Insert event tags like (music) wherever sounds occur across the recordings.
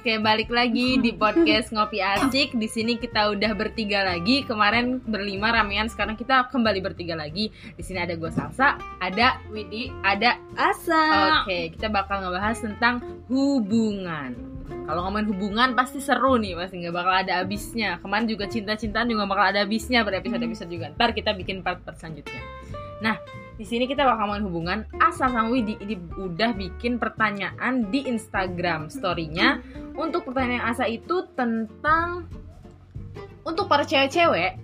Oke, balik lagi di podcast Ngopi Asik. Di sini kita udah bertiga lagi. Kemarin berlima ramean, sekarang kita kembali bertiga lagi. Di sini ada gue Salsa, ada Widi, ada Asa. Oke, kita bakal ngebahas tentang hubungan. Kalau ngomongin hubungan pasti seru nih, pasti nggak bakal ada habisnya. Kemarin juga cinta-cintaan juga bakal ada habisnya ber episode-episode juga. Ntar kita bikin part-part selanjutnya. Nah, di sini kita bakal ngomongin hubungan. Asa sama Widi ini udah bikin pertanyaan di Instagram story-nya. Untuk pertanyaan Asa itu tentang untuk para cewek-cewek,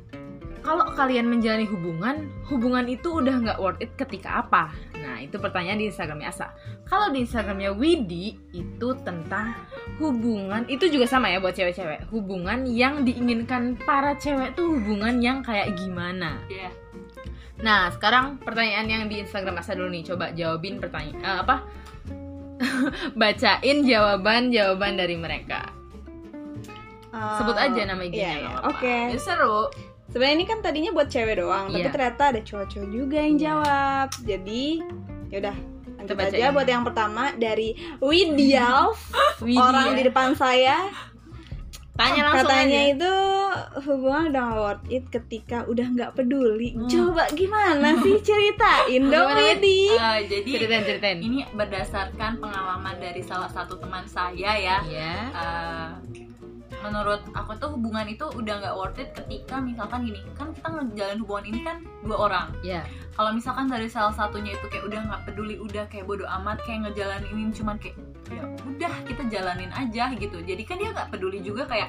kalau kalian menjalani hubungan, hubungan itu udah nggak worth it ketika apa? Nah, itu pertanyaan di Instagramnya Asa. Kalau di Instagramnya Widi itu tentang hubungan itu juga sama ya buat cewek-cewek. Hubungan yang diinginkan para cewek tuh hubungan yang kayak gimana? Iya. Nah, sekarang pertanyaan yang di Instagram Asa dulu nih. Coba jawabin pertanyaan eh, apa? (laughs) Bacain jawaban-jawaban dari mereka. Sebut aja nama IG-nya. Iya, iya. apa-apa. Oke. Ya, seru. Sebenarnya ini kan tadinya buat cewek doang, tapi Iya. ternyata ada cowok-cowok juga yang jawab. Jadi, yaudah lanjut aja buat yang pertama dari Widialf, (gasps) Widya. orang di depan saya. Tanya langsung Katanya aja. itu hubungan udah worth it ketika udah nggak peduli. Hmm. Coba gimana (laughs) sih ceritain dong Wid? Widi? Eh, jadi Ceritain, ceritain. ini berdasarkan pengalaman dari salah satu teman saya ya. Iya. Eh, menurut aku tuh hubungan itu udah nggak worth it ketika misalkan gini kan kita ngejalan hubungan ini kan dua orang. Iya. kalau misalkan dari salah satunya itu kayak udah nggak peduli udah kayak bodo amat kayak ngejalanin ini cuman kayak ya udah kita jalanin aja gitu. Jadi kan dia nggak peduli juga kayak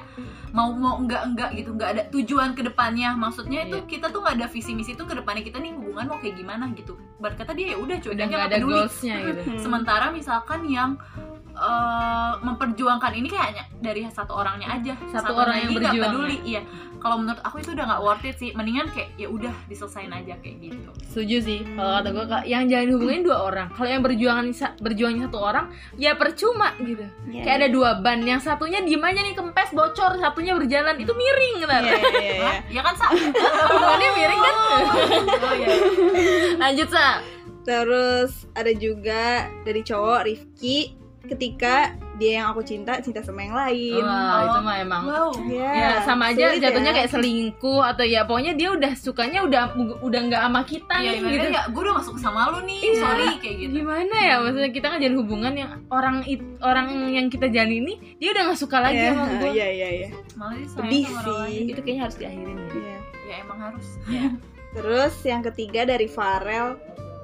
mau mau enggak enggak gitu. Nggak ada tujuan ke depannya. Maksudnya itu Iya. kita tuh nggak ada visi misi tuh ke depannya kita nih hubungan mau kayak gimana? gitu. Berkata dia ya udah Udah cuy nggak ada goalsnya gitu. (laughs) Sementara misalkan yang eh, memperjuangkan ini kayaknya dari satu orangnya aja Satu orang yang berjuang, peduli iya kalau menurut aku itu udah nggak worth it sih mendingan kayak ya udah diselesain aja kayak gitu Setuju sih. Kalau kata gue, yang jalan hubungan dua orang. Kalau yang berjuangan berjuangnya satu orang, ya percuma gitu. Iya, Kayak ada dua ban, yang satunya diem aja nih kempes bocor, satunya berjalan itu miring ntar. Iya, iya, iya. Hah? ya kan sa (laughs) Hubungannya miring kan? oh iya Lanjut sa. Terus ada juga dari cowok Rifki ketika dia yang aku cinta cinta sama yang lain. Wah, itu mah emang. wow Ya, Ya sama aja sulit jatuhnya ya. kayak selingkuh atau ya pokoknya dia udah sukanya udah udah nggak sama kita Iya, nih gitu. ya gue udah masuk sama lu nih Iya. sorry kayak gitu Gimana ya maksudnya kita kan jalin hubungan yang orang it- orang yang kita jalin ini dia udah nggak suka lagi Iya, sama gue. Iya iya iya. malah dia sayang sama orang sih. lain. Itu kayaknya harus diakhirin deh. Iya. ya emang harus Terus yang ketiga dari Farel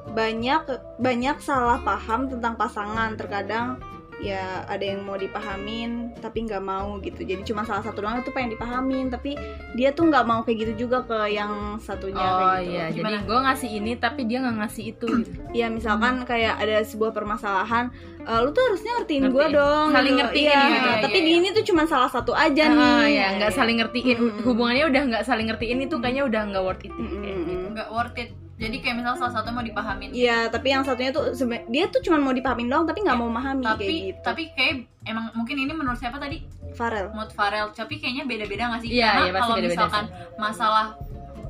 banyak banyak salah paham tentang pasangan terkadang ya ada yang mau dipahamin tapi nggak mau gitu jadi cuma salah satu doang itu pengen dipahamin tapi dia tuh nggak mau kayak gitu juga ke yang satunya Oh kayak gitu. iya, jadi gue ngasih ini tapi dia nggak ngasih itu gitu. Iya misalkan kayak ada sebuah permasalahan, eh, lu tuh harusnya ngertiin Ngertiin. gue dong. Saling gitu. ngertiin Iya, gitu. Tapi Iya, di iya. ini tuh cuma salah satu aja Ah, nih. ya nggak saling ngertiin Mm-mm. hubungannya udah nggak saling ngertiin itu kayaknya udah nggak worth it Mm-mm. kayak gitu. nggak worth it jadi kayak misal salah satu mau dipahamin Iya, tapi yang satunya tuh sebe- dia tuh cuma mau dipahamin doang tapi nggak mau memahami kayak tapi gitu. tapi kayak emang mungkin ini menurut siapa tadi Farel. mood Farel tapi kayaknya beda-beda nggak sih Iya, karena pasti kalau misalkan masalah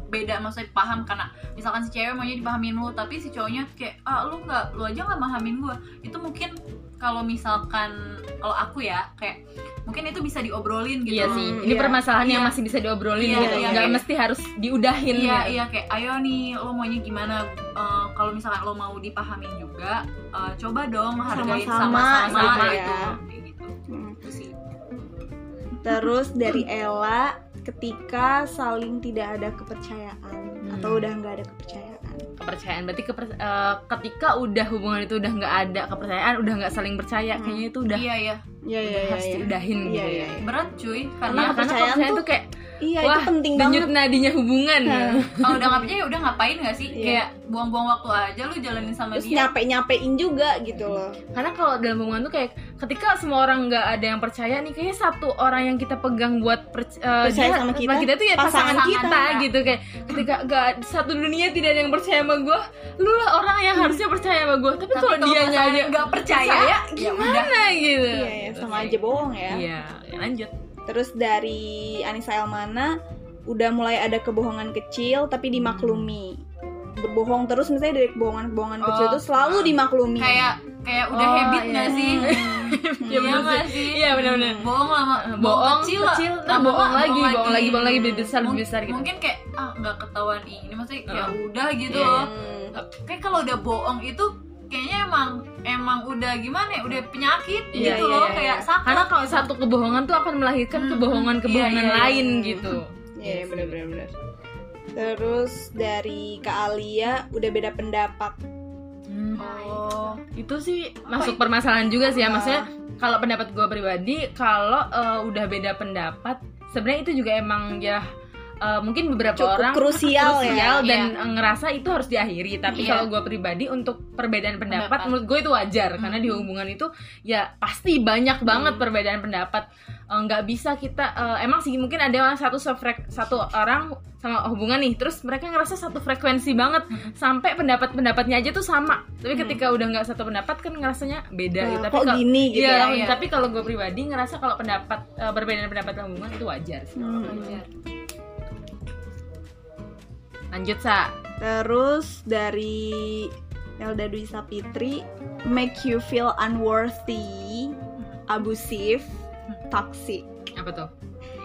beda maksudnya paham karena misalkan si cewek maunya dipahamin lu tapi si cowoknya kayak ah lu nggak lu aja nggak pahamin gua itu mungkin kalau misalkan kalau aku ya kayak mungkin itu bisa diobrolin gitu Iya sih, ini iya. permasalahan yang Iya. masih bisa diobrolin Iya, gitu, iya, nggak iya. mesti harus diudahin. iya gitu. iya kayak ayo nih lo maunya gimana Eh, kalau misalkan lo mau dipahamin juga eh, coba dong hargain Sama-sama sama-sama gitu gitu ya. kayak gitu Hmm. Itu sih Terus dari Ella ketika saling tidak ada kepercayaan Hmm. atau udah nggak ada kepercayaan. Kepercayaan berarti keper- eh, ketika udah hubungan itu udah nggak ada kepercayaan udah nggak saling percaya Hmm. kayaknya itu udah iya iya Iya iya iya. harus iya. diudahin Iya, gitu iya, ya iya. berat cuy Karena karena Iya, kepercayaan kepercayaan tuh- tuh kayak Iya, wah itu penting denyut banget. nadinya hubungan Nah. (laughs) gitu. kalau udah nggak percaya ya udah ngapain gak sih Iya. kayak buang-buang waktu aja lu jalanin sama Terus dia nyape-nyapein juga gitu loh. karena kalau dalam hubungan tuh kayak ketika semua orang nggak ada yang percaya nih kayaknya satu orang yang kita pegang buat perc- eh, Percaya dia- sama kita, kita tuh ya pasangan, pasangan kita, kita. gitu kayak ketika gak satu dunia tidak ada yang percaya sama gue lu lah orang yang harusnya percaya sama gue tapi, tapi kalau dia aja nggak percaya, ya gimana gimana gitu Iya ya, sama aja bohong ya. iya lanjut Terus dari Anissa Elmana udah mulai ada kebohongan kecil tapi dimaklumi. Berbohong terus misalnya dari kebohongan-kebohongan Oh, kecil itu selalu nah. dimaklumi. kayak kayak udah Oh, habit iya. nggak sih (laughs) Iya, bener nggak sih. sih Iya, bener-bener. bohong lama bohong kecil, kecil, lama-lama bohong lagi, bohong lagi, bohong lagi, lebih besar, lebih besar gitu. mungkin kayak ah nggak ketahuan ini maksudnya kayak Heeh. udah gitu Iya, loh Hmm. kayak kalau udah bohong itu kayaknya emang emang udah gimana ya udah penyakit Iya, gitu iya, loh iya, kayak iya. sakit Karena kalau satu kebohongan tuh akan melahirkan Hmm, kebohongan-kebohongan iya, iya, iya. lain Hmm. gitu. Iya, benar benar benar. Terus dari Kak Alia udah beda pendapat. Hmm. oh Itu sih masuk permasalahan juga sih ya. Ah. Maksudnya kalau pendapat gue pribadi, kalau eh, udah beda pendapat, sebenarnya itu juga emang ya eh, mungkin beberapa Cukup orang krusial (laughs) ya. krusial dan Iya. eh, ngerasa itu harus diakhiri. Tapi Iya. kalau gue pribadi untuk perbedaan pendapat, Pendapat. menurut gue itu wajar Hmm. karena di hubungan itu ya pasti banyak banget Hmm. perbedaan pendapat. Eh, nggak bisa kita eh, emang sih mungkin ada satu sefrek satu orang sama hubungan nih terus mereka ngerasa satu frekuensi banget Hmm. sampai pendapat-pendapatnya aja tuh sama tapi Hmm. ketika udah nggak satu pendapat kan ngerasanya beda Nah, gitu tapi kok kalau gini gitu ya? iya. tapi kalau gue pribadi ngerasa kalau pendapat eh, perbedaan pendapat hubungan itu wajar sih Hmm. wajar. Lanjut sa Terus dari Elda Dwi Sapitri make you feel unworthy, abusive, toxic. apa tuh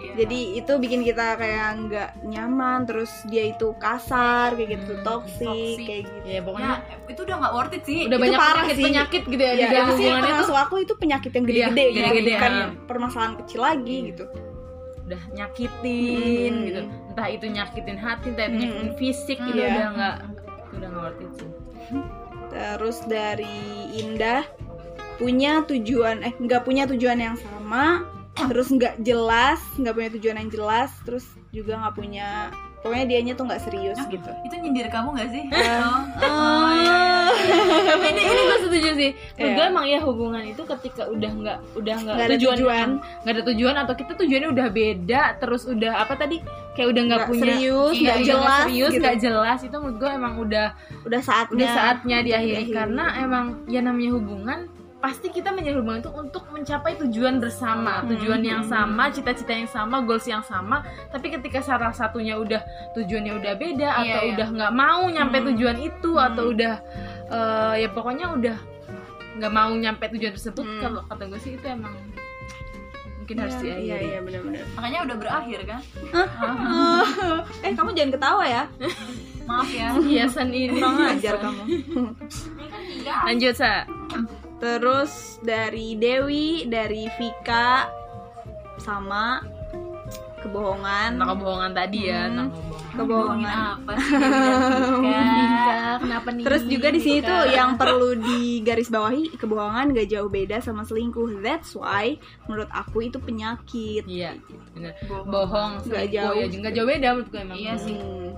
Iya. Jadi itu bikin kita kayak nggak nyaman, terus dia itu kasar kayak gitu, Hmm, toxic, toxic. kayak gitu. ya pokoknya ya itu udah nggak worth it sih udah itu banyak parah penyakit sih. penyakit gitu ya, di Ya, dalam itu sih hubungan itu termasuk aku itu penyakit yang gede-gede Iya, gitu, gede-gede, bukan iya. permasalahan kecil lagi Iya. gitu. udah nyakitin Hmm. gitu entah itu nyakitin hati entah itu Hmm. nyakitin fisik Hmm. itu Iya. udah nggak itu udah nggak worth it sih Terus dari Indah punya tujuan eh nggak punya tujuan yang sama, terus nggak jelas, nggak punya tujuan yang jelas, terus juga nggak punya pokoknya dianya tuh nggak serius Hah? gitu. itu nyindir kamu nggak sih oh, Oh, iya, iya. tapi ini ini gue setuju sih menurut Iya. gue emang ya hubungan itu ketika udah nggak udah nggak ada tujuan. nggak ada tujuan atau kita tujuannya udah beda terus udah apa tadi kayak udah nggak punya serius, iya, nggak udah jelas serius gitu. nggak jelas itu menurut gue emang udah Udah saatnya. udah saatnya diakhiri diakhiri. karena emang ya namanya hubungan pasti kita menjalin hubungan itu untuk mencapai tujuan bersama Hmm. tujuan yang sama cita-cita yang sama goals yang sama tapi ketika salah satunya udah tujuannya udah beda Iya, atau iya. udah nggak mau nyampe Hmm. tujuan itu Hmm. atau udah eh, ya pokoknya udah nggak mau nyampe tujuan tersebut Hmm. kalau kata gue sih itu emang mungkin harus Iya, diakhiri iya, iya benar-benar. makanya udah berakhir kan (laughs) eh kamu jangan ketawa ya. maaf ya hiasan ini Kurang ajar kamu. ini kan lanjut sa Terus dari Dewi, dari Vika sama kebohongan. tentang kebohongan tadi ya Hmm. tentang kebohongan Kebohongan. apa sih. Nika, kenapa nih Terus juga di sini tuh yang perlu digarisbawahi kebohongan gak jauh beda sama selingkuh. That's why menurut aku itu penyakit. Iya, bener. Bohong. Bohong, Nggak selingkuh, jauh. ya nggak jauh beda menurut gue emang. Iya sih. Hmm.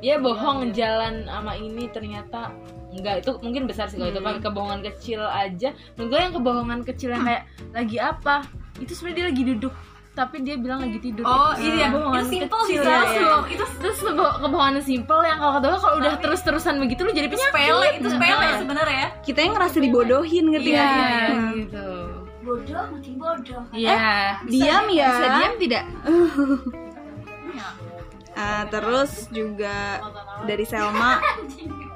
Dia bohong jalan sama ini ternyata enggak itu mungkin besar sih kalau itu Hmm. kan kebohongan kecil aja. Menurut gue yang kebohongan kecil yang kayak lagi apa? Itu sebenarnya dia lagi duduk tapi dia bilang lagi tidur. oh Itu iya kebohongan itu simple kecil. sih Sal. iya. Sebelum- itu Terus kebo- kebohongan simple yang kalau kata kalau udah terus-terusan begitu lu jadi itu penyakit. sepele itu sepele Nah, sebenarnya Kita yang ngerasa dibodohin ngerti Iya, nggak? iya, Hmm. gitu. bodoh makin bodoh Iya. Diam ya. Bisa diam tidak? (laughs) Ah, terus juga dari Selma (laughs)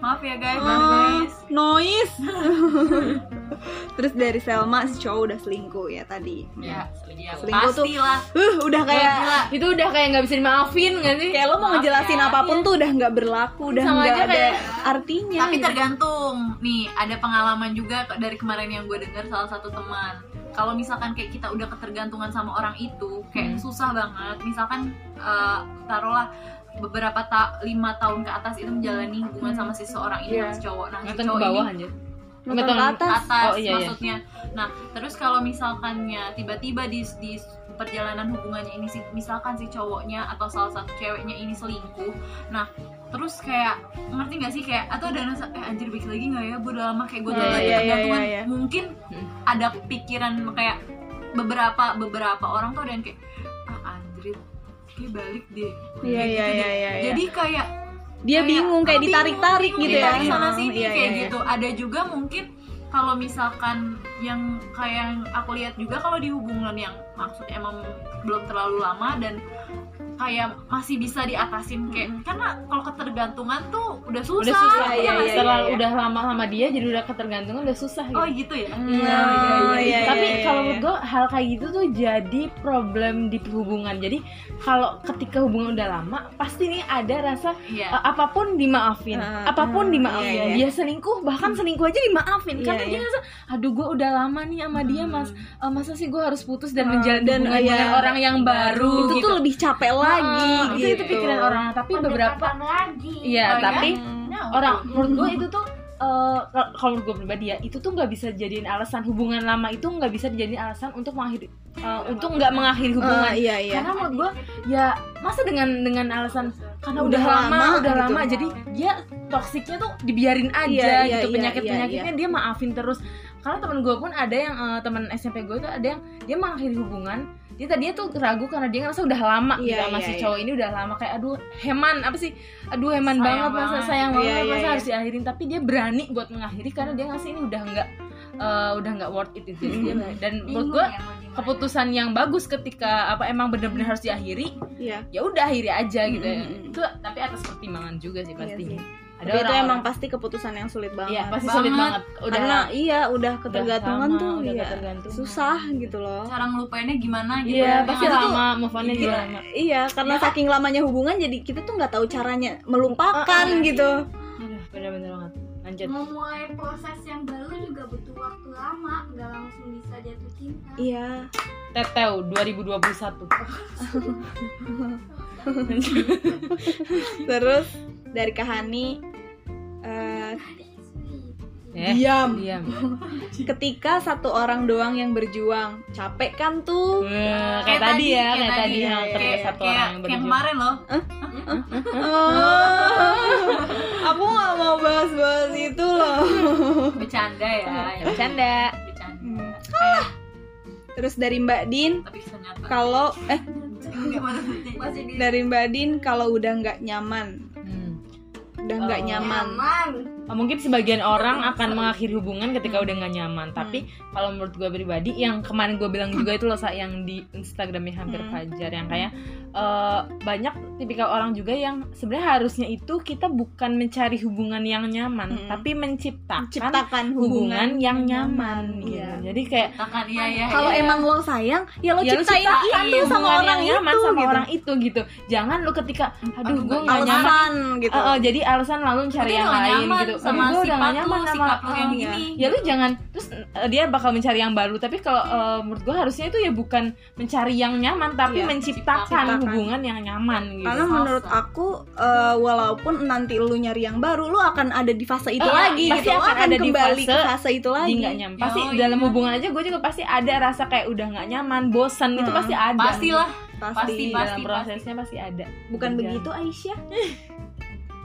maaf ya guys Ah, guys noise. (laughs) Terus dari Selma si cowok udah selingkuh ya tadi. ya Iya, Selingkuh tuh Uh, udah kayak itu udah kayak nggak bisa dimaafin nggak sih? kayak lo mau Maaf ngejelasin ya. apa pun tuh udah nggak berlaku, udah Sama nggak ada kayak- artinya. tapi gitu. tergantung nih ada pengalaman juga dari kemarin yang gue dengar salah satu teman kalau misalkan kayak kita udah ketergantungan sama orang itu kayak Hmm. susah banget misalkan eh, taruhlah beberapa ta lima tahun ke atas itu menjalani hubungan sama si seorang ini sama si cowok nah si cowok bawah ini aja. Nonton Nonton ke atas. atas Oh, iya, iya. maksudnya nah terus kalau misalkannya tiba-tiba di di perjalanan hubungannya ini si- misalkan si cowoknya atau salah satu ceweknya ini selingkuh nah terus kayak ngerti gak sih kayak atau ada rasa eh anjir baik lagi nggak ya gue udah lama kayak gue udah lagi iya, iya, tergantungan iya, iya. mungkin Hmm. ada pikiran kayak beberapa beberapa orang tuh ada yang kayak kayak balik deh Iya, iya, gitu iya, iya, iya. jadi kayak dia kayak, bingung kayak ditarik-tarik gitu ya. ditarik sana Hmm, sini iya, kayak iya, iya. gitu ada juga mungkin kalau misalkan yang kayak yang aku lihat juga kalau di hubungan yang maksudnya emang belum terlalu lama dan kayak masih bisa diatasin kayak karena kalau ketergantungan tuh udah susah, udah susah Iya, ya, iya, setelah iya. udah lama sama dia jadi udah ketergantungan udah susah gitu. oh gitu ya Iya, Oh, iya, iya, tapi iya, kalau iya. menurut gue hal kayak gitu tuh jadi problem di hubungan. Jadi kalau ketika hubungan udah lama, pasti nih ada rasa iya uh, apa pun dimaafin, Uh, apa pun uh, dimaafin. iya, iya. Dia selingkuh, bahkan selingkuh aja dimaafin karena dia ngerasa, aduh gue udah lama nih sama dia mas, Uh, masa sih gue harus putus dan Uh, menjalin dan, dengan orang yang baru. itu gitu. tuh lebih capek lagi Nah, itu, gitu itu pikiran orang. Tapi beberapa, lagi iya, Oh, iya? tapi Hmm. orang menurut gue itu tuh eh, kal- kalau menurut gue pribadi ya itu tuh nggak bisa jadiin alasan hubungan lama itu nggak bisa dijadiin alasan untuk mengakhiri eh, untuk nggak mengakhiri hubungan Ah, iya iya karena menurut gue ya masa dengan dengan alasan karena udah, Udah lama, lama udah gitu. lama jadi dia toksiknya tuh dibiarin aja Iya, iya, gitu iya, penyakit iya, penyakitnya dia maafin terus karena temen gue pun ada yang eh, temen SMP gue tuh ada yang dia mengakhiri hubungan dia tadinya tuh ragu karena dia ngerasa udah lama gitu Iya, sama iya, si iya. cowok ini udah lama kayak aduh heman apa sih aduh heman Sayang banget masa sayang Iya, banget iya, masa iya. harus diakhirin tapi dia berani buat mengakhiri karena dia ngasih ini udah nggak eh, udah nggak worth it gitu. Jadi dia dan menurut gue keputusan yang bagus ketika apa emang bener-bener harus diakhiri iya ya udah akhiri aja gitu ya. Mm-mm. itu tapi atas pertimbangan juga sih pastinya sih. Ada Tapi itu orang emang pasti keputusan yang sulit banget. Iya pasti Banget. sulit banget. Udah karena iya udah ketergantungan tuh udah iya. ketergantungan. susah gitu loh. Cara ngelupainnya gimana gitu iya ya. pasti Itu tuh- lama move on-nya juga Iya, lama iya karena Ya. saking lamanya hubungan jadi kita tuh nggak tahu caranya melupakan Ah, ah, gitu. Aduh bener-bener banget. Lanjut. Memulai proses yang baru juga butuh waktu lama nggak langsung bisa jatuh cinta. Iya. Teteu 2021 (laughs) (laughs) terus dari Kahani eh, eh, Diam. diam. ketika satu orang doang yang berjuang capek kan tuh? Eh, kayak tadi ya kayak tadi. ya, yang ketika kayak, satu kayak, orang yang kayak berjuang. kemarin loh. Oh, aku nggak mau bahas-bahas itu loh. Bercanda ya, ya. bercanda. Bercanda. Hmm. terus dari Mbak Din kalau eh Dari Mbak Din kalau udah nggak nyaman Hmm. udah nggak Oh. nyaman nyaman Oh, mungkin sebagian orang akan mengakhiri hubungan ketika udah nggak nyaman tapi kalau menurut gue pribadi yang kemarin gue bilang juga itu loh yang di Instagramnya hampir Hmm. fajar yang kayak eh, banyak tipikal orang juga yang sebenarnya harusnya itu kita bukan mencari hubungan yang nyaman Hmm. tapi menciptakan ciptakan hubungan yang nyaman gitu. Iya. jadi kayak iya ya kalau iya. emang lo sayang ya lo ya lu ciptain ciptain itu sama hubungan orang yang nyaman itu sama gitu. orang itu gitu jangan lu ketika aduh Aduh, gue nggak nggak nyaman gitu Eh, eh, jadi alasan lalu cari Tapi yang lain nyaman gitu sama Aduh, gua udah sifat nggak nyaman lu, sama sikap lu yang iya. gini ya lu jangan terus eh, dia bakal mencari yang baru tapi kalau eh, menurut gue harusnya itu ya bukan mencari yang nyaman tapi Iya, menciptakan ciptakan. Hubungan yang nyaman gitu karena menurut aku eh, walaupun nanti lu nyari yang baru lu akan ada di fase itu Eh, lagi pasti gitu Lu akan ada di kembali fase ke fase itu Di lagi nggak nyaman pasti Yoi. dalam hubungan aja gue juga pasti ada rasa kayak udah nggak nyaman bosan itu Hmm, pasti ada pastilah pasti, Pasti, dalam pasti. prosesnya pasti ada bukan Berjalan. begitu Aisyah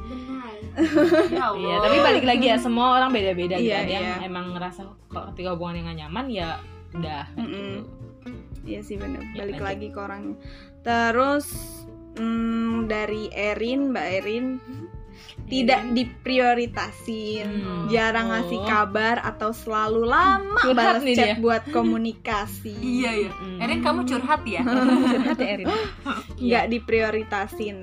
benar (laughs) ya Allah Iya, tapi balik lagi ya semua orang beda-beda gitu. Iya, Ada yang iya. emang ngerasa kalau ketika hubungan yang gak nyaman ya udah. Mm-mm. gitu. Iya sih bener Ya, balik lanjut. lagi ke orangnya terus hmm, dari Erin Mbak Erin tidak diprioritasin Hmm. jarang ngasih Oh. kabar atau selalu lama Curhat balas nih chat dia. buat komunikasi (laughs) iya ya. Erin kamu curhat ya (laughs) Curhat ya Erin. (laughs) nggak diprioritasin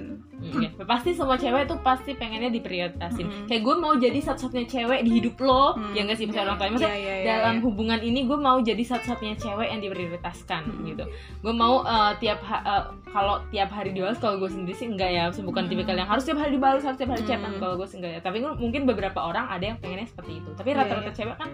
Mm, iya. Pasti semua cewek tuh pasti pengennya diprioritasin. Mm-mm. Kayak gue mau jadi satu-satunya cewek di hidup lo, Hmm. ya gak sih misalnya orang tuanya. Maksudnya Iya, iya, iya, dalam iya. hubungan ini gue mau jadi satu-satunya cewek yang diprioritaskan Hmm. gitu. Gue mau eh, tiap ha- eh, kalau tiap hari dibalas kalau gue sendiri sih enggak ya, bukan tipikal yang harus tiap hari dibalas, harus tiap hari chatan Hmm. kalau gue sih enggak ya. Tapi mungkin beberapa orang ada yang pengennya seperti itu. Tapi Iya, rata-rata iya. cewek kan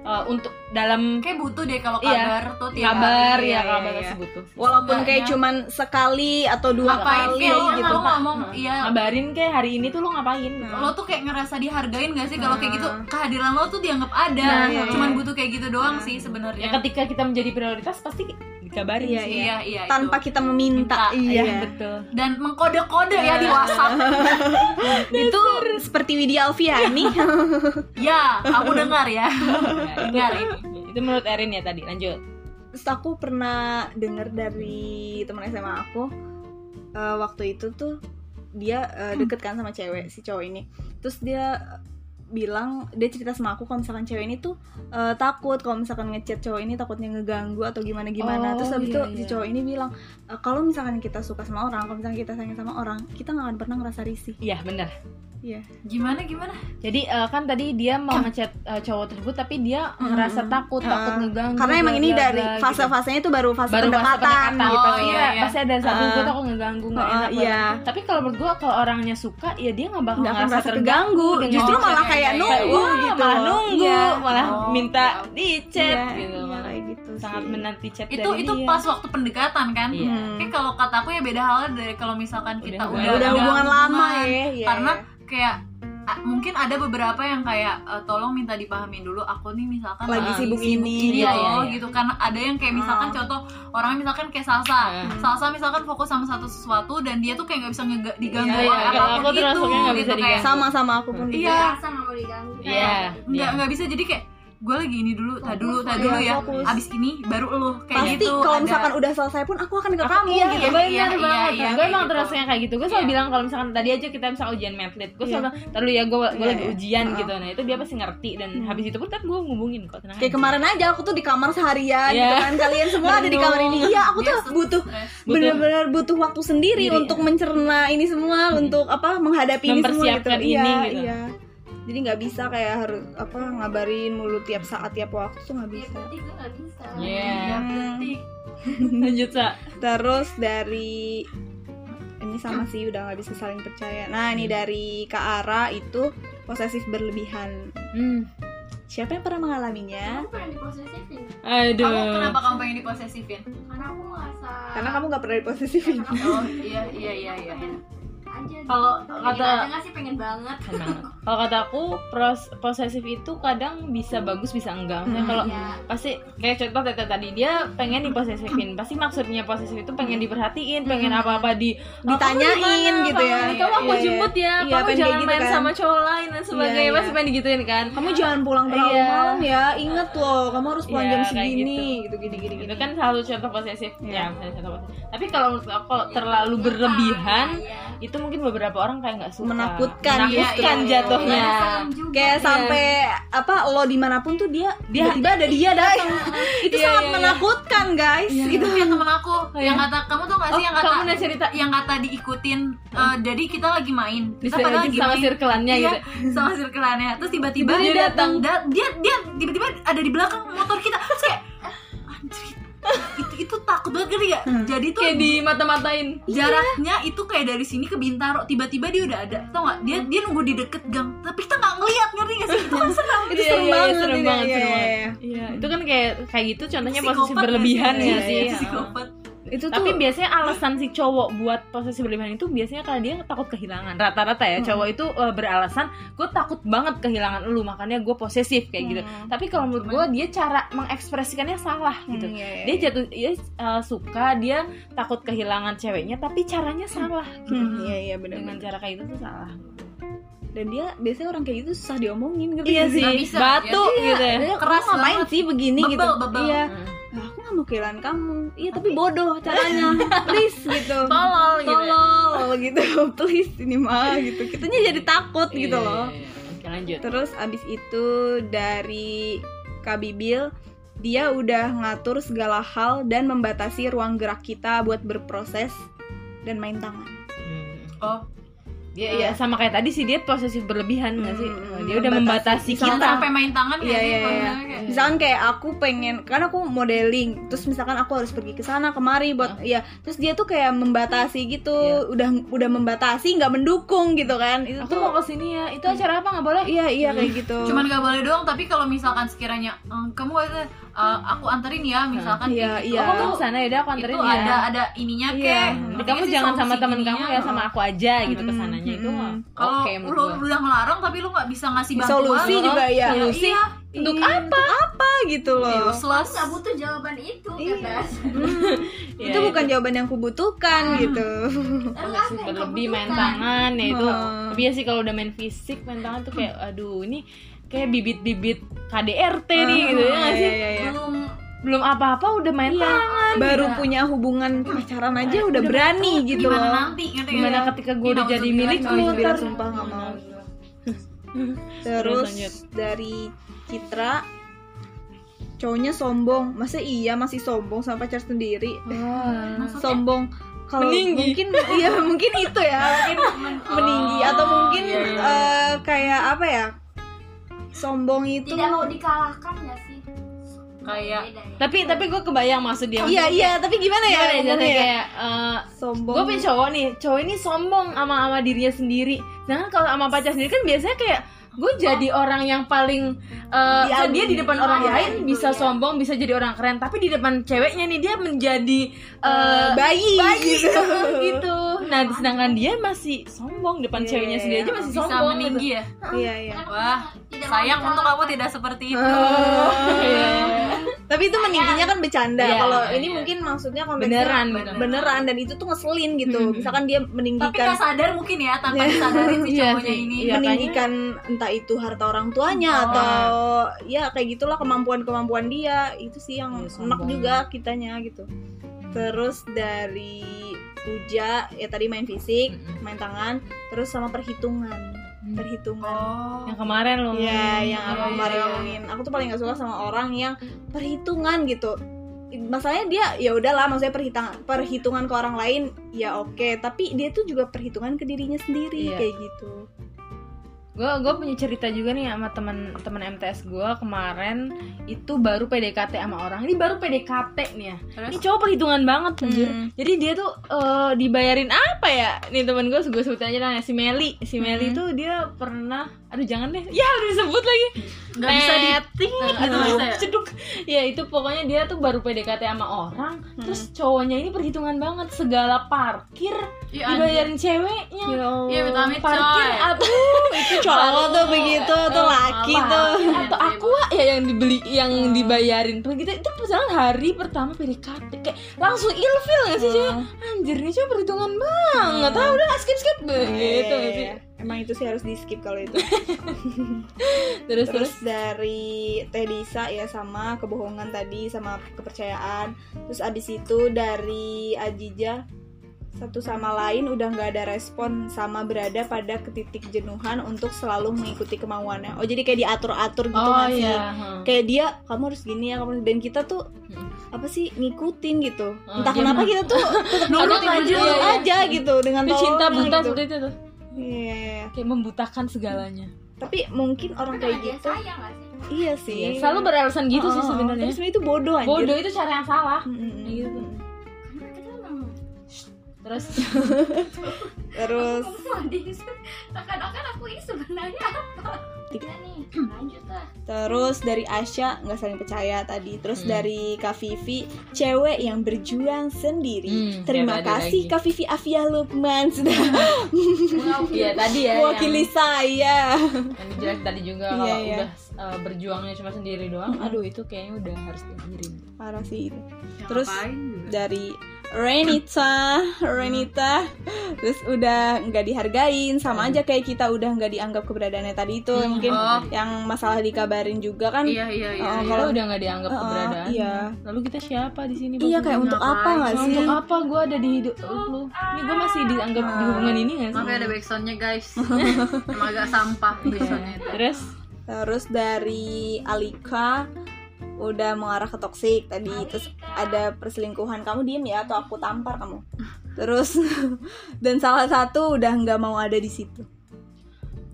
eh, untuk dalam kayak butuh deh kalau Iya. kabar tuh tiap kabar hari. iya, ya kabar iya, iya. tersebut tuh. walaupun Seenggaknya- kayak cuman sekali atau dua ngapain kali kayak gitu lo ngomong Nah, iya ngabarin kayak hari ini tuh lo ngapain gitu. Nah. lo tuh kayak ngerasa dihargain gak sih kalau kayak gitu Nah. kehadiran lo tuh dianggap ada Nah, cuman butuh kayak gitu doang Nah. sih ya sebenarnya ketika kita menjadi prioritas pasti dikabarin Iya, sih. iya iya tanpa itu. kita meminta, Minta. Iya, iya betul. dan mengkode-kode ya di WhatsApp (laughs) itu seperti Widya Alfiani (laughs) ya kamu dengar ya Ya, dengar itu, ini itu menurut Erin ya tadi. Lanjut. terus aku pernah dengar dari teman SMA aku eh, waktu itu tuh dia eh, deket kan sama cewek si cowok ini. Terus dia bilang dia cerita sama aku kalau misalkan cewek ini tuh eh, takut. Kalau misalkan ngechat cowok ini takutnya ngeganggu atau gimana gimana Oh, terus habis itu iya, si iya. cowok ini bilang "Eh, kalau misalkan kita suka sama orang kalau misalkan kita sayang sama orang kita nggak akan pernah ngerasa risih. Iya benar. Iya. gimana gimana Jadi eh, kan tadi dia mau ngechat eh, cowok tersebut tapi dia ngerasa takut, takut Ah, ngeganggu. karena emang ini dari gitu. fase-fasenya itu baru fase baru fase pendekatan, pendekatan gitu. gitu. Oh, Iya, iya, iya. pasti ada satu Ah. gue takut ngeganggu nggak Ah, enak. iya. banget. Tapi kalau menurut gue kalau orangnya suka ya dia nggak bakal ngerasa merasa terganggu. justru Oh, malah iya, kayak iya, iya. nunggu Wah, gitu malah nunggu, Iya. malah Oh, minta iya. di chat Iya, gitu. iya, kayak gitu sangat sih. menanti chat itu dari itu dia. pas waktu pendekatan kan Iya. Hmm. Kayak kalau kata aku ya beda halnya dari kalau misalkan kita Udah udah, udah hubungan lama ya iya, karena iya. Kayak mungkin ada beberapa yang kayak eh, tolong minta dipahamin dulu aku nih misalkan Lagi lagi sibuk ini. ini Iya, loh iya, iya. gitu karena ada yang kayak misalkan Ah. contoh orangnya misalkan kayak salsa Hmm. salsa misalkan fokus sama satu sesuatu dan dia tuh kayak nggak bisa diganggu Iya, iya, oleh kalau apa pun aku itu termasuknya nggak bisa gitu kayak diganggu. sama sama aku pun Iya. Nggak mau diganggu. Iya. nggak iya. nggak bisa jadi kayak gue lagi ini dulu tak dulu tak dulu iya, ya fokus. abis ini baru lo kayak pasti gitu kalau ada- misalkan udah selesai pun aku akan ke kamu iya, gitu iya, Iya, iya, banget. iya, gue emang gitu. terusnya kayak gitu. Gue selalu Iya. bilang kalau misalkan tadi aja kita misal ujian medlit, gue selalu "Ntar dulu ya gue gue Iya, lagi iya. ujian gitu." Nah, itu dia pasti ngerti dan habis itu pun kan gue ngubungin kok tenang. kayak kemarin aja aku tuh di kamar seharian Iya. gitu kan kalian semua ada di kamar ini iya aku tuh butuh stres. Butuh- bener-bener butuh waktu sendiri untuk mencerna ini semua untuk apa menghadapi ini semua gitu iya ini, gitu. iya jadi nggak bisa kayak harus apa ngabarin mulu tiap saat tiap waktu tuh nggak bisa gue nggak bisa. Iya. Iya, Hmm. (laughs) Lanjut, Sa. terus dari ini sama sih udah nggak bisa saling percaya nah ini dari Kak Ara itu posesif berlebihan Hmm. siapa yang pernah mengalaminya Aku pernah diposesifin Aduh. kamu kenapa kamu pengen diposesifin karena aku ngerasa karena kamu nggak pernah diposesifin oh iya iya iya iya (laughs) aja gitu. Kalau pengen kata- sih pengen banget. Kalau kata aku pros- posesif itu kadang bisa bagus bisa enggak. Maksudnya Hmm. kalau Iya. pasti kayak contoh Tete tadi dia pengen diposesifin. Pasti maksudnya posesif itu pengen diperhatiin, pengen Hmm. apa-apa di Ditanyain "Oh, gitu ya. Kamu aku Iya, iya. jemput ya. Iya, kamu jangan gitu main kan. sama cowok lain dan sebagainya. Iya, Pasti iya. pengen digituin kan. kamu jangan pulang terlalu Iya. malam ya inget loh kamu harus pulang Iya, jam kayak segini gitu gini gini itu kan salah satu contoh posesif Iya. ya contoh posesif tapi kalau kalau terlalu berlebihan Iya. itu mungkin beberapa orang kayak nggak suka. Menakutkan, menakutkan iya, iya, jatuhnya Iya, serem juga. kayak Iya. sampai apa lo di mana pun tuh dia Dia- tiba-tiba ada dia datang. itu Iya, sangat iya, iya. menakutkan guys. Itu gitu kayak temen aku yang iya? kata kamu tuh gak sih Oh, yang kata kamu cerita. yang kata diikutin eh, jadi kita lagi main. Kita Bisa padahal lagi sama Iya, gitu. sama circle-annya terus tiba-tiba Tiba dia dia datang. da- dia dia tiba-tiba ada di belakang motor kita. Terus kayak anjir itu takut banget gak gak Hmm. jadi tuh kayak di mata-matain jaraknya itu kayak dari sini ke Bintaro tiba-tiba dia udah ada tau gak dia dia nunggu di deket gang tapi kita nggak ngeliat ngerti gak sih itu kan serem itu Iya, serem iya, banget serem ini. banget, Iya, serem iya, banget. iya. Iya, itu kan kayak kayak gitu contohnya nggak berlebihan sih? ya Iya, sih. iya, psikopat itu tuh Tapi biasanya alasan si cowok buat posesif berlebihan itu biasanya karena dia takut kehilangan. Rata-rata ya cowok itu eh, beralasan gue takut banget kehilangan lu makanya gue posesif kayak gitu. Hmm. Tapi kalau menurut gue dia cara mengekspresikannya salah gitu. Hmm, iya, iya, Dia iya. jatuh dia eh, suka dia takut kehilangan ceweknya tapi caranya salah gitu. Hmm, iya iya benar Dengan cara kayak gitu tuh salah. dan dia biasanya orang kayak gitu susah diomongin ngerti Iya sih, bisa, batu Iya, gitu ya. dia, Keras "Kamu ngapain banget. sih begini Bebel, gitu bebel. iya Hmm. "Nah, aku nggak mau kehilangan kamu iya tapi bodoh caranya (laughs) please gitu Tolol gitu. ya. tolol gitu (laughs) please ini mah gitu kitanya jadi takut gitu Iya, loh iya, iya. Oke, lanjut. terus abis itu dari Kak Bibil dia udah ngatur segala hal dan membatasi ruang gerak kita buat berproses dan main tangan Hmm. oh Dia ya sama kayak tadi sih dia posesif berlebihan nggak sih? Hmm, dia udah membatasi membatasi. kita. Misalkan- sampai main tangan nggak Iya sih iya iya. Kayak- Misalkan kayak aku pengen, kan aku modeling, terus misalkan aku harus pergi ke sana kemari buat, ya, terus dia tuh kayak membatasi gitu, Iya. udah udah membatasi, nggak mendukung gitu kan? Itu Aku tuh, mau ke sini ya. Itu acara apa nggak boleh? iya iya kayak gitu. (laughs) cuman gak boleh doang tapi kalau misalkan sekiranya "Eh, kamu ada eh, aku anterin ya misalkan Iya, kayak gitu iya. Oh, kamu ke sana ya udah aku anterin itu ya. ada ada ininya Iya. kek Nanti Ngerti kamu nggak sih jangan sama temen kamu ya sama aku aja gitu Mm-mm, ke sananya itu mm-mm. mah kalau oke menurut lu udah ngelarang tapi lu nggak bisa ngasih bantuan Solusi lu- juga ya. Solusi iya untuk Untuk apa gitu loh? useless nggak butuh jawaban itu Iya. kata (laughs) Iya, itu bukan jawaban yang kubutuhkan gitu. Nggak sih, berlebih main tangan ya itu Hmm. tapi ya sih kalau udah main fisik main tangan tuh kayak aduh ini kayak bibit-bibit KDRT nih gitu ya nggak Iya, sih iya, iya. belum belum apa-apa udah main Iya. tangan Baru gitu. punya hubungan pacaran aja udah berani gitu gimana loh. nanti nggak? gimana ketika gue udah jadi milik lu ntar sumpah nggak mau. (laughs) Terus dari Citra cowoknya sombong. Masa iya masih sombong sama pacar sendiri? Wah. Sombong kalau mungkin iya (laughs) mungkin itu ya mungkin (laughs) meninggi atau mungkin iya, iya. eh, kayak apa ya sombong itu Tidak mau dikalahkan gak sih? Kayak Beda ya. Tapi tapi gue kebayang maksud dia. iya iya tapi gimana ya Gimana ya, ya? kayak eh, sombong gue punya cowok nih cowok ini sombong sama sama dirinya sendiri sedangkan kalau sama pacar sendiri kan biasanya kayak gue jadi orang yang paling eh, Diagumi. dia di depan orang Iya, lain gitu bisa ya. sombong bisa jadi orang keren tapi di depan ceweknya nih dia menjadi eh, bayi, bayi gitu. (laughs) gitu nah sedangkan dia masih sombong depan Iya, ceweknya iya, sendiri aja iya. masih bisa sombong meninggi ya iya iya wah sayang untuk kamu tidak seperti itu Oh. (laughs) Iya. tapi itu meningginya kan bercanda Iya, kalau iya, ini iya. mungkin maksudnya Beneran, beneran, beneran. dan itu tuh ngeselin gitu Hmm. misalkan dia tapi meninggikan nggak sadar mungkin ya tanpa Iya. disadarin si Iya cowoknya ini Iya, meninggikan entah itu harta orang tuanya Oh. atau ya kayak gitulah kemampuan-kemampuan dia. Itu sih yang Iya, enak juga kitanya gitu. Terus dari Uja ya tadi main fisik main tangan terus sama perhitungan. Hmm. perhitungan. Oh. Yang kemarin loh ya yang Iya, aku iya, kemarin iya. ngomongin. Aku tuh paling gak suka sama orang yang perhitungan gitu. Masalahnya dia ya udahlah maksudnya perhitungan perhitungan ke orang lain ya oke. Tapi dia tuh juga perhitungan ke dirinya sendiri Iya. kayak gitu gue gue punya cerita juga nih sama teman teman MTS gue kemarin itu baru PDKT sama orang. Ini baru PDKT nih ya. Terus? Ini cowok perhitungan banget anjir. Hmm. jadi dia tuh eh, dibayarin apa ya? Nih temen gue gue sebut aja namanya si Meli. Si Meli Hmm. tuh dia pernah aduh jangan deh. Ya udah disebut lagi. Nggak bisa Net. Nggak aduh bisa ya? ceduk. Ya itu pokoknya dia tuh baru PDKT sama orang Hmm. terus cowoknya ini perhitungan banget segala parkir Iya, anjir. dibayarin ceweknya. Iya, vitamin parkir coy. aduh itu (laughs) cowok tuh begitu tuh laki tuh. Atau aku ya yang dibeli yang dibayarin begitu itu perjalanan hari pertama PDKT kayak langsung ilfil gak sih cewek anjir nih cewek perhitungan banget. Tahu udah skip skip. Begitu sih? Iya, emang itu sih harus di skip kalau itu (laughs) terus terus terus dari Teh Disa ya sama kebohongan tadi sama kepercayaan terus abis itu dari Ajija satu sama lain udah nggak ada respon sama berada pada ketitik jenuhan untuk selalu mengikuti kemauannya oh jadi kayak diatur-atur gitu oh sih iya hmm. kayak dia kamu harus gini ya kamu harus-" dan kita tuh Hmm. apa sih ngikutin gitu Oh, entah dia kenapa kita tuh tetap (laughs) Nurut aja, iya, iya. aja gitu dengan cinta buta gitu. seperti itu tuh Iya. kayak membutakan segalanya. Tapi mungkin orang kayak gitu sayang gak sih? iya sih. Iya, selalu beralasan gitu sih Oh, oh, sebenarnya. tapi sebenarnya itu bodoh anjir. Bodoh itu cara yang salah. Kayak gitu. Terus. (laughs) Terus. Terus Akan-akan aku ini sebenarnya apa? Ya nih, lanjut lah terus dari Asya nggak saling percaya tadi. Terus Hmm. dari Kak Vivi cewek yang berjuang sendiri. Hmm, terima tadi kasih lagi. Kak Vivi Afia Lukman. (laughs) Sudah. Iya tadi ya mewakili saya. yang, yang jelas tadi juga Iya, kalau iya. udah uh, berjuangnya cuma sendiri doang aduh itu kayaknya udah harus diakhirin parah sih itu. Ya, Terus dari Renita Renita. Terus udah nggak dihargain. Sama aja kayak kita udah nggak dianggap keberadaannya tadi itu. Hmm. mungkin Oh. yang masalah dikabarin juga kan. Iya iya iya, Oh, iya. kalau udah nggak dianggap Uh-uh, keberadaan iya. lalu kita siapa di sini iya kayak untuk apa nggak sih? untuk apa? Gue ada di hidup lu. Ini gue masih dianggap di hubungan ini nggak sih? Makanya ada backsoundnya guys. (laughs) Emang agak sampah backsoundnya itu. Terus? Terus dari Alika udah mengarah ke toksik tadi terus ada perselingkuhan kamu diem ya atau aku tampar kamu. Terus (laughs) dan salah satu udah nggak mau ada di situ.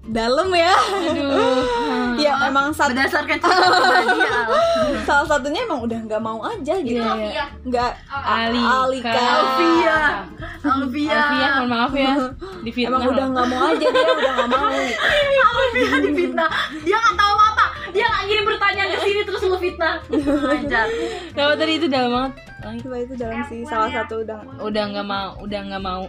Dalam ya. Aduh. (laughs) Ya emang satu berdasarkan (laughs) ya Al. salah satunya emang udah nggak mau aja gitu. Ya nggak Alika. Alika. Alvia. Alvia. Alvia mohon maaf ya. Di fitnah emang udah nggak mau aja dia udah nggak mau. Alvia di fitnah dia nggak tahu dia nggak ngirim pertanyaan ke sini terus lu fitnah. Ajar Kenapa tadi itu dalam banget. Coba itu dalam sih salah satu udah. Udah nggak mau udah nggak mau.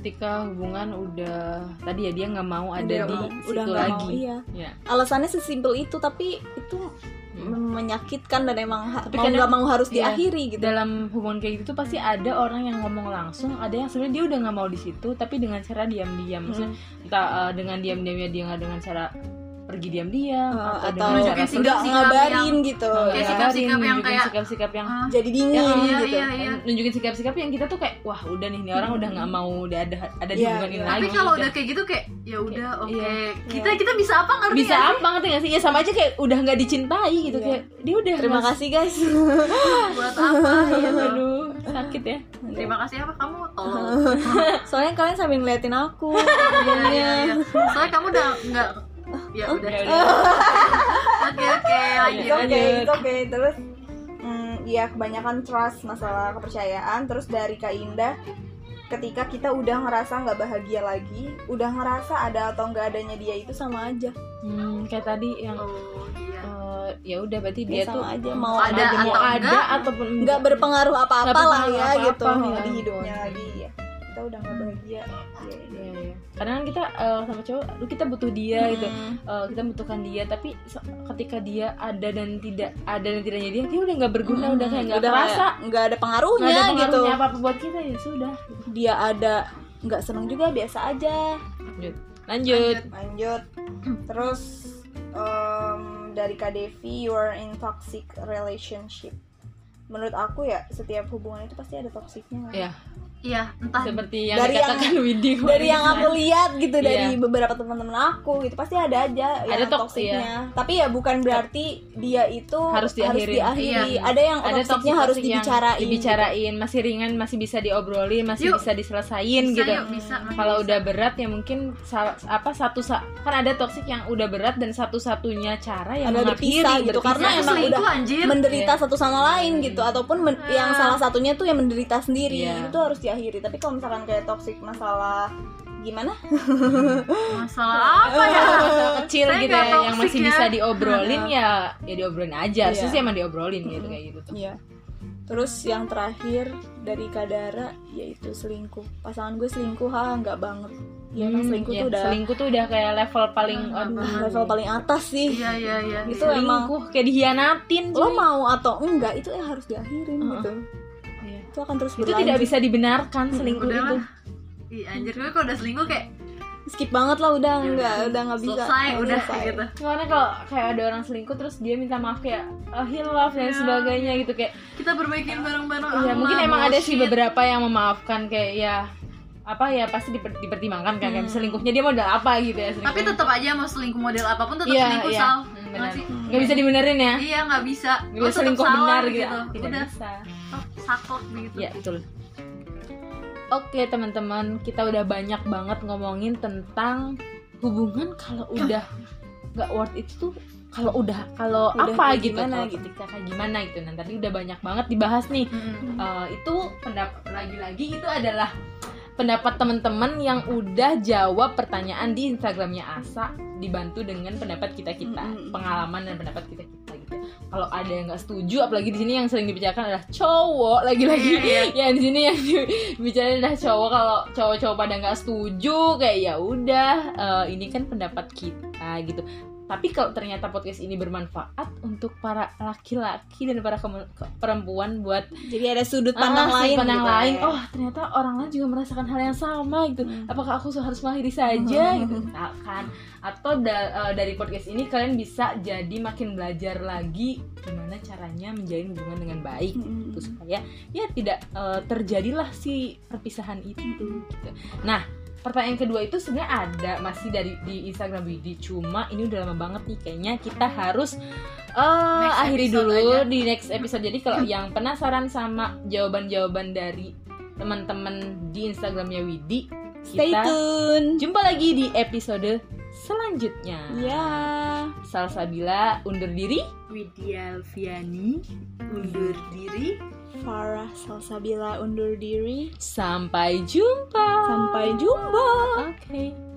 Ketika hubungan udah tadi ya dia nggak mau ada udah, di udah, situ udah lagi. mau iya. Ya alasannya sesimpel itu tapi itu Hmm. menyakitkan dan emang Tapi mau nggak mau harus iya. diakhiri gitu. dalam hubungan kayak gitu pasti ada orang yang ngomong langsung ada yang sebenarnya dia udah nggak mau di situ tapi dengan cara diam-diam. Maksudnya Hmm. entah uh, dengan diam-diamnya dia nggak dengan cara pergi diam-diam Uh, atau, atau nggak sikap-sikap terus ngabarin gitu. Oh, Kayak ngabarin, sikap-sikap yang nunjukin kayak- sikap-sikap yang Ah, jadi dingin Ya, iya, gitu. iya, iya. nunjukin sikap-sikap yang kita tuh kayak wah udah nih nih orang udah nggak mau udah ada ada di Iya, hubungan ini iya. lagi tapi kalau Dan udah kayak gitu kayak ya udah oke. iya. kita kita bisa apa ngerti bisa nggak sih? apa ngerti gak sih? Ya sama aja kayak udah nggak dicintai gitu Iya. kayak dia udah terima nggak- kasih guys. (gasps) Buat apa (laughs) gitu. Aduh sakit ya. Terima kasih apa kamu? Tolong. (laughs) Soalnya kalian sambil ngeliatin aku (laughs) Iya, iya, iya. soalnya kamu udah nggak ya udah Ya (laughs) udah. oke oke lanjut it's okay. Terus mm, ya kebanyakan trust masalah kepercayaan. Terus dari Kak Indah, ketika kita udah ngerasa nggak bahagia lagi, udah ngerasa ada atau nggak adanya dia itu sama aja. Hmm, kayak tadi yang oh iya eh, ya udah berarti Ya, dia sama tuh aja mau Ada ada mau atau ada enggak, ataupun nggak berpengaruh apa-apa lah ya apa-apa, gitu ya di ampun. hidupnya lagi ya. Kita udah nggak bahagia. Ya, Iya, iya. Kadang kan kita eh, sama cowok, aduh kita butuh dia gitu. Hmm. Eh, kita butuhkan dia, tapi ketika dia ada dan tidak ada dan tidaknya dia, dia udah nggak berguna, udah kayak nggak kayak nggak ada pengaruhnya, ada gitu. pengaruhnya apa apa buat kita ya sudah. Dia ada nggak seneng juga biasa aja. Lanjut, lanjut. lanjut terus em, dari Kak Devi you are in toxic relationship menurut aku ya setiap hubungan itu pasti ada toksiknya nggak? Ya, iya entah seperti yang Dari dikatakan (laughs) Widi kemarin. dari yang aku lihat gitu dari Iya. beberapa teman-teman aku gitu pasti ada aja Ada yang toksik, toksiknya tapi ya bukan berarti dia itu Harus diakhiri. diakhiri. Iya. ada yang ada toksiknya toksik harus yang dibicarain dibicarain, masih ringan, masih bisa diobrolin, masih Yuk. bisa diselesain bisa gitu. yuk bisa Kalau bisa. udah berat ya mungkin apa satu sa- kan ada toksik yang udah berat dan satu-satunya cara yang Ada mengakhiri berpisah gitu, berpisah. karena Itu emang udah anjir menderita Iya. satu sama lain gitu ataupun men- Ah. yang salah satunya tuh yang menderita sendiri Iya. itu harus diakhiri tapi kalau misalkan kayak toxic masalah gimana masalah apa ya masalah kecil Saya gitu ya yang masih ya. bisa diobrolin ya ya diobrolin aja Iya. sih emang diobrolin gitu kayak gitu tuh Iya. Terus yang terakhir dari Kadara yaitu selingkuh. Pasangan gue selingkuh ha nggak banget. Ya emang Hmm, selingkuh ya, tuh udah selingkuh tuh udah kayak level paling Nggak aduh level paling atas sih. iya iya iya Itu emang selingkuh kayak dihianatin lo cuy. mau atau enggak itu yang harus diakhirin Heeh. gitu. Iya. Itu akan terus itu berlanjut. tidak bisa dibenarkan selingkuh udah itu Ih, anjir gue kalau udah selingkuh kayak skip banget lah udah Ya enggak udah. udah nggak bisa. selesai Nggak udah selesai. gitu Soalnya kalau kayak ada orang selingkuh terus dia minta maaf kayak oh, hilaf dan Iya. sebagainya gitu kayak kita perbaikin bareng-bareng ya mungkin emang ada sih bullshit. beberapa yang memaafkan kayak ya apa ya pasti diper- dipertimbangkan kan kayak Hmm. selingkuhnya dia modal apa gitu ya tapi selingkuhnya. tetap aja mau selingkuh model apa pun tetap Iya, selingkuh iya. sal Hmm, Nggak nggak bisa dibenerin ya iya nggak bisa nggak bisa selingkuh salah benar gitu tidak udah bisa oh, saklek begitu ya betul oke teman-teman kita udah banyak banget ngomongin tentang hubungan kalau udah (coughs) nggak worth it tuh kalau udah kalau apa kayak gitu gimana gitu. kayak gimana gitu nah tadi udah banyak banget dibahas nih Mm-mm. Eh, itu pendapat lagi-lagi itu adalah pendapat teman-teman yang udah jawab pertanyaan di Instagramnya Asa dibantu dengan pendapat kita kita pengalaman dan pendapat kita kita gitu. Kalau ada yang nggak setuju apalagi di sini yang sering dibicarakan adalah cowok lagi-lagi. Iya, ya di sini yang (laughs) dibicarain adalah cowok. Kalau cowok-cowok pada nggak setuju kayak ya udah eh, ini kan pendapat kita gitu tapi kalau ternyata podcast ini bermanfaat untuk para laki-laki dan para perempuan buat Jadi ada sudut Ah, pandang sudut lain pandang gitu lain ya. oh ternyata orang lain juga merasakan hal yang sama gitu Hmm. apakah aku harus mengakhiri saja gitu misalkan atau da- eh, dari podcast ini kalian bisa jadi makin belajar lagi gimana caranya menjalin hubungan dengan baik Mm-mm. gitu supaya ya tidak eh, terjadilah si perpisahan itu gitu. Nah, pertanyaan kedua itu sebenarnya ada masih dari di Instagram Widi cuma ini udah lama banget nih kayaknya kita harus eh, Next akhiri dulu aja. di next episode. Jadi kalau yang penasaran sama jawaban-jawaban dari teman-teman di Instagramnya Widi, Stay kita tune. jumpa lagi di episode selanjutnya. Ya. Salsabila undur diri. Widya Alfiani undur diri Farah Salsabila undur diri. Sampai jumpa. Sampai jumpa. Oke.